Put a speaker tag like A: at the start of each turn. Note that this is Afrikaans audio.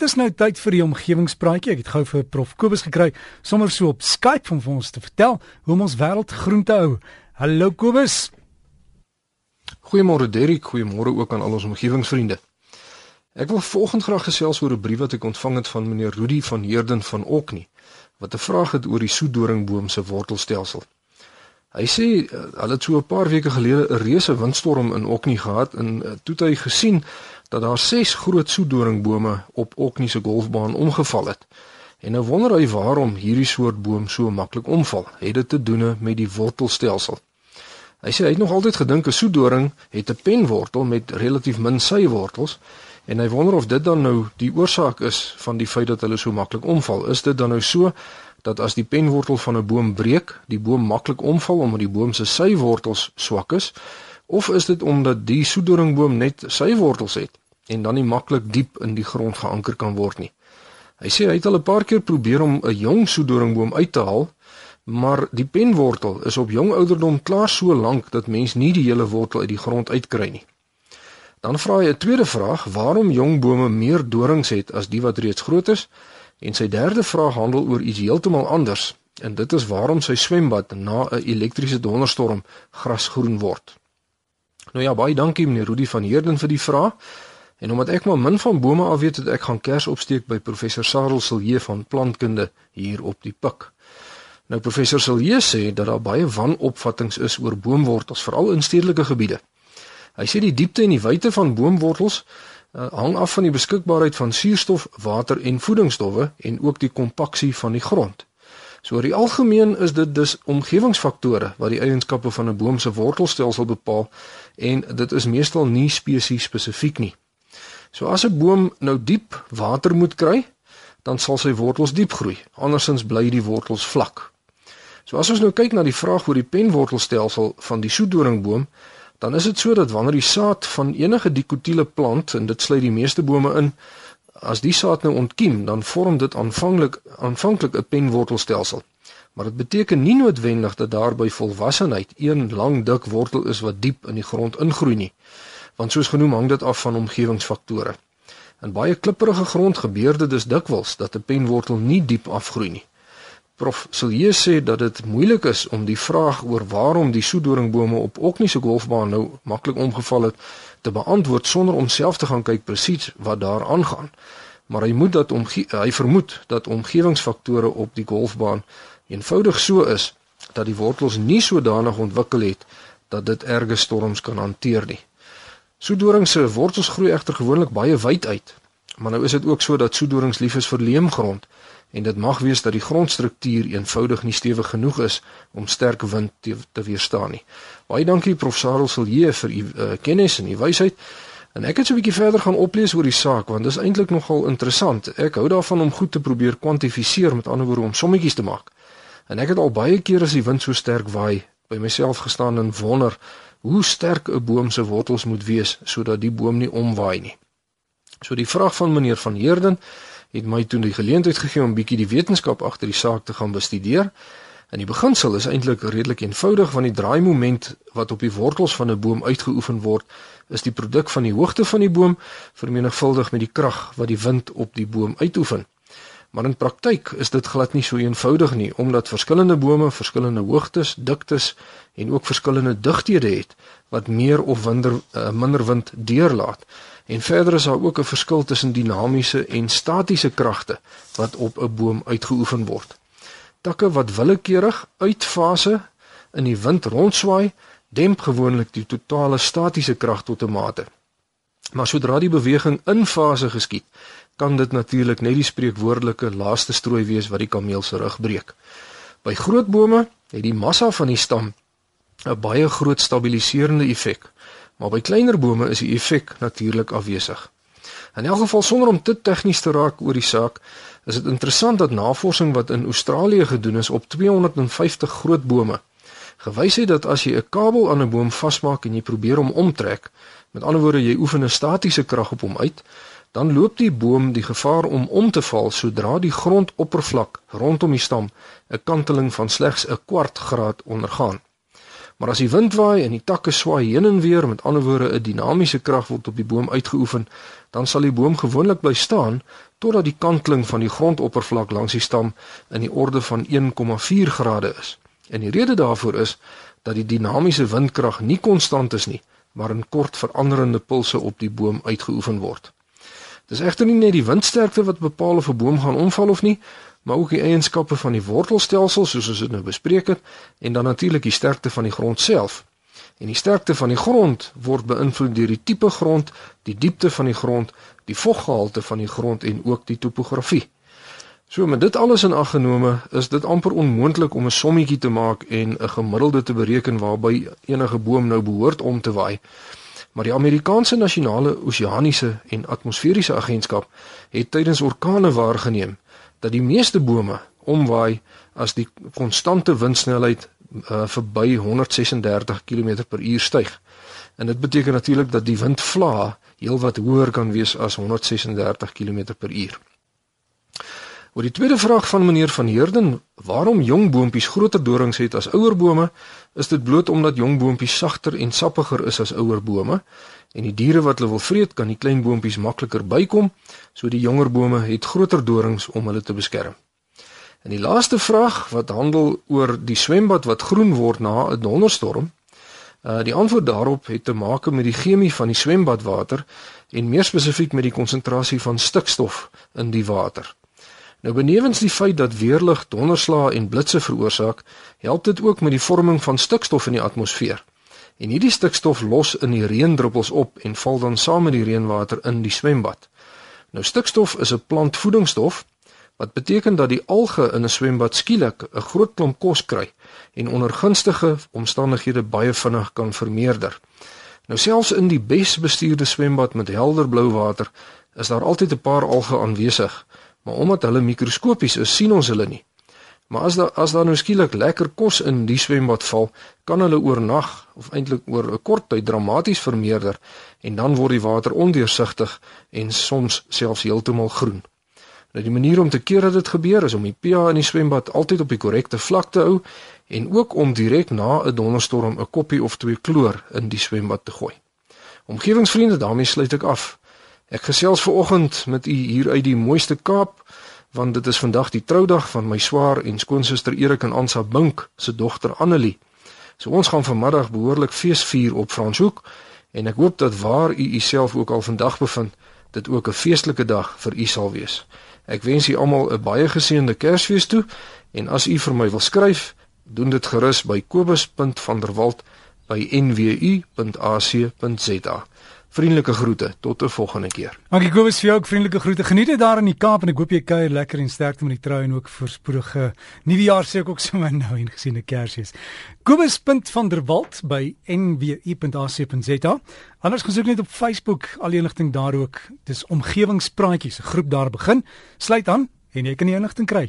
A: Dis nou tyd vir die omgewingspraatjie. Ek het gou vir Prof Kobus gekry sommer so op Skype om vir ons te vertel hoe om ons wêreld groen te hou. Hallo Kobus.
B: Goeiemôre Derrick, goeiemôre ook aan al ons omgewingsvriende. Ek wil vanoggend graag gesels oor 'n brief wat ek ontvang het van meneer Rudy van Heerden van Oknie wat 'n vraag het oor die soedoringboom se wortelstelsel. Hy sê hulle het so 'n paar weke gelede 'n reuse windstorm in Oknie gehad en uh, toe het hy gesien dat daar ses groot soedoringbome op Oknie se golfbaan omgeval het. En nou wonder hy waarom hierdie soort boom so maklik omval. Het dit te doen met die wortelstelsel? Hy sê hy het nog altyd gedink 'n soedoring het 'n penwortel met relatief min sywortels en hy wonder of dit dan nou die oorsaak is van die feit dat hulle so maklik omval. Is dit dan nou so dat as die penwortel van 'n boom breek, die boom maklik omval omdat die boom se sywortels swak is? Of is dit omdat die soedoringboom net sy wortels het en dan nie maklik diep in die grond geanker kan word nie. Hy sê hy het al 'n paar keer probeer om 'n jong soedoringboom uit te haal, maar die penwortel is op jong ouderdom klaar so lank dat mens nie die hele wortel uit die grond uitkry nie. Dan vra hy 'n tweede vraag: waarom jong bome meer dorings het as die wat reeds groot is? En sy derde vraag handel oor iets heeltemal anders, en dit is waarom sy swembad na 'n elektriese donderstorm grasgroen word. Nou ja, baie dankie meneer Rudi van Heerden vir die vraag. En omdat ek maar min van bome af weet, het ek gaan kers opsteek by professor Sarel Silje van plantkunde hier op die pik. Nou professor Silje sê dat daar baie wanopvattinge is oor boomwortels, veral in stedelike gebiede. Hy sê die diepte en die wyte van boomwortels uh, hang af van die beskikbaarheid van suurstof, water en voedingsstowwe en ook die kompaksie van die grond. So oor die algemeen is dit dus omgewingsfaktore wat die eienskappe van 'n boom se wortelstelsel bepaal en dit is meestal nie spesies spesifiek nie. So as 'n boom nou diep water moet kry, dan sal sy wortels diep groei. Andersins bly die wortels vlak. So as ons nou kyk na die vraag oor die penwortelstelsel van die soedoringboom, dan is dit so dat wanneer die saad van enige dikotiele plant en dit sluit die meeste bome in, as die saad nou ontkiem, dan vorm dit aanvanklik aanvanklik 'n penwortelstelsel. Maar dit beteken nie noodwendig dat daar by volwassenheid een lang dik wortel is wat diep in die grond ingroei nie want soos genoem hang dit af van omgewingsfaktore. In baie klipprige grond gebeur dit dus dikwels dat 'n penwortel nie diep afgroei nie. Prof Silje sê dat dit moeilik is om die vraag oor waarom die soedoringbome op Oknie se golfbaan nou maklik omgeval het te beantwoord sonder om self te gaan kyk presies wat daar aangaan. Maar hy moet dat om hy vermoed dat omgewingsfaktore op die golfbaan eenvoudig so is dat die wortels nie sodanig ontwikkel het dat dit erge storms kan hanteer nie. Soedoring se wortels groei egter gewoonlik baie wyd uit. Maar nou is dit ook so dat soedorings lief is vir leemgrond en dit mag wees dat die grondstruktuur eenvoudig nie stewig genoeg is om sterk wind te, te weerstaan nie. Baie dankie Prof Sarel Silje vir u uh, kennis en u wysheid. En ek het so 'n bietjie verder gaan oplees oor die saak want dit is eintlik nogal interessant. Ek hou daarvan om goed te probeer kwantifiseer, met ander woorde om sommetjies te maak. En ek het al baie keer as die wind so sterk waai, by myself gestaan en wonder hoe sterk 'n boom se wortels moet wees sodat die boom nie omwaai nie. So die vraag van meneer van Heerden het my toe die geleentheid gegee om bietjie die wetenskap agter die saak te gaan bestudeer. En die beginsel is eintlik redelik eenvoudig want die draaimoment wat op die wortels van 'n boom uitgeoefen word, is die produk van die hoogte van die boom vermenigvuldig met die krag wat die wind op die boom uitoefen. Maar in praktyk is dit glad nie so eenvoudig nie omdat verskillende bome verskillende hoogtes, diktes en ook verskillende digthede het wat meer of minder uh, minder wind deurlaat. En verder is daar ook 'n verskil tussen dinamiese en statiese kragte wat op 'n boom uitgeoefen word. Takke wat willekeurig uitfase in die wind rondswaai, demp gewoonlik die totale statiese krag tot 'n mate. Maar sodra die beweging in fase geskied, kan dit natuurlik net die spreekwoordelike laaste strooi wees wat die kameel se rug breek. By groot bome het die massa van die stam 'n baie groot stabiliserende effek, maar by kleiner bome is die effek natuurlik afwesig. In elk geval sonder om te tegnies te raak oor die saak, is dit interessant dat navorsing wat in Australië gedoen is op 250 groot bome gewys het dat as jy 'n kabel aan 'n boom vasmaak en jy probeer hom omtrek, met ander woorde jy oefen 'n statiese krag op hom uit, dan loop die boom die gevaar om om te val sodra die grondoppervlak rondom die stam 'n kanteling van slegs 'n kwart graad ondergaan. Maar as die wind waai en die takke swaai heen en weer, met ander woorde 'n dinamiese krag word op die boom uitgeoefen, dan sal die boom gewoonlik bly staan totdat die kanteling van die grondoppervlak langs die stam in die orde van 1,4 grade is. En die rede daarvoor is dat die dinamiese windkrag nie konstant is nie, maar in kort veranderende pulse op die boom uitgeoefen word. Dis egter nie net die windsterkte wat bepaal of 'n boom gaan omval of nie, maar ook die eienskappe van die wortelstelsel soos ons dit nou bespreek het en dan natuurlik die sterkte van die grond self. En die sterkte van die grond word beïnvloed deur die tipe grond, die diepte van die grond, die voggehalte van die grond en ook die topografie. So met dit alles in ag genome, is dit amper onmoontlik om 'n sommetjie te maak en 'n gemiddelde te bereken waarby enige boom nou behoort om te waai. Maar die Amerikaanse Nasionale Oseaniese en Atmosferiese Agentskap het tydens orkane waargeneem dat die meeste bome omwaai as die konstante windsnelheid uh, verby 136 km/h styg. En dit beteken natuurlik dat die windvlaag heelwat hoër kan wees as 136 km/h. Oor die tweede vraag van meneer van Heerden, waarom jong boontjies groter dorings het as ouer bome, is dit bloot omdat jong boontjies sagter en sappiger is as ouer bome en die diere wat hulle wil vreet kan die klein boontjies makliker bykom, so die jonger bome het groter dorings om hulle te beskerm. En die laaste vraag wat handel oor die swembad wat groen word na 'n donderstorm, uh die antwoord daarop het te maak met die chemie van die swembadwater en meer spesifiek met die konsentrasie van stikstof in die water. Nou benewens die feit dat weerlig donderslae en blitse veroorsaak, help dit ook met die vorming van stikstof in die atmosfeer. En hierdie stikstof los in die reendruppels op en val dan saam met die reënwater in die swembad. Nou stikstof is 'n plantvoedingsstof wat beteken dat die alge in 'n swembad skielik 'n groot klomp kos kry en onder gunstige omstandighede baie vinnig kan vermeerder. Nou selfs in die besbestuurde swembad met helder blou water is daar altyd 'n paar alge aanwesig, maar omdat hulle mikroskopies is, sien ons hulle nie. Maar as daar as daar nou skielik lekker kos in die swembad val, kan hulle oornag of eintlik oor 'n kort tyd dramaties vermeerder en dan word die water ondeursigtig en soms selfs heeltemal groen. Nou die manier om te keer dat dit gebeur is om die pH in die swembad altyd op die korrekte vlak te hou en ook om direk na 'n donderstorm 'n koppie of twee kloor in die swembad te gooi. Omgewingsvriende, daarmee sluit ek af. Ek gesels ver oggend met u hier uit die mooiste Kaap want dit is vandag die troudag van my swaar en skoonsister Erik en Ansa Bink se dogter Annelie. So ons gaan vanmiddag behoorlik feesvier op Franshoek en ek hoop dat waar u uself ook al vandag bevind, dit ook 'n feestelike dag vir u sal wees. Ek wens u almal 'n baie geseënde Kersfees toe en as u vir my wil skryf, doen dit gerus by kobus.vanderwalt@nwu.ac.za. Vriendelike groete tot 'n volgende keer.
A: Dankie Kobus vir jou ook vriendelike groete. Geniet dit daar in die Kaap en ek hoop jy kuier lekker en sterkte met die trou en ook voorspoedige nuwe jaar sê ek ook sommer nou en gesien 'n Kersfees. Kobus.vanderwalt by nwu.ac.za. Anders gesoek net op Facebook al die inligting daar ook. Dis omgewingspraatjies, 'n groep daar begin. Sluit aan en jy kan die inligting kry.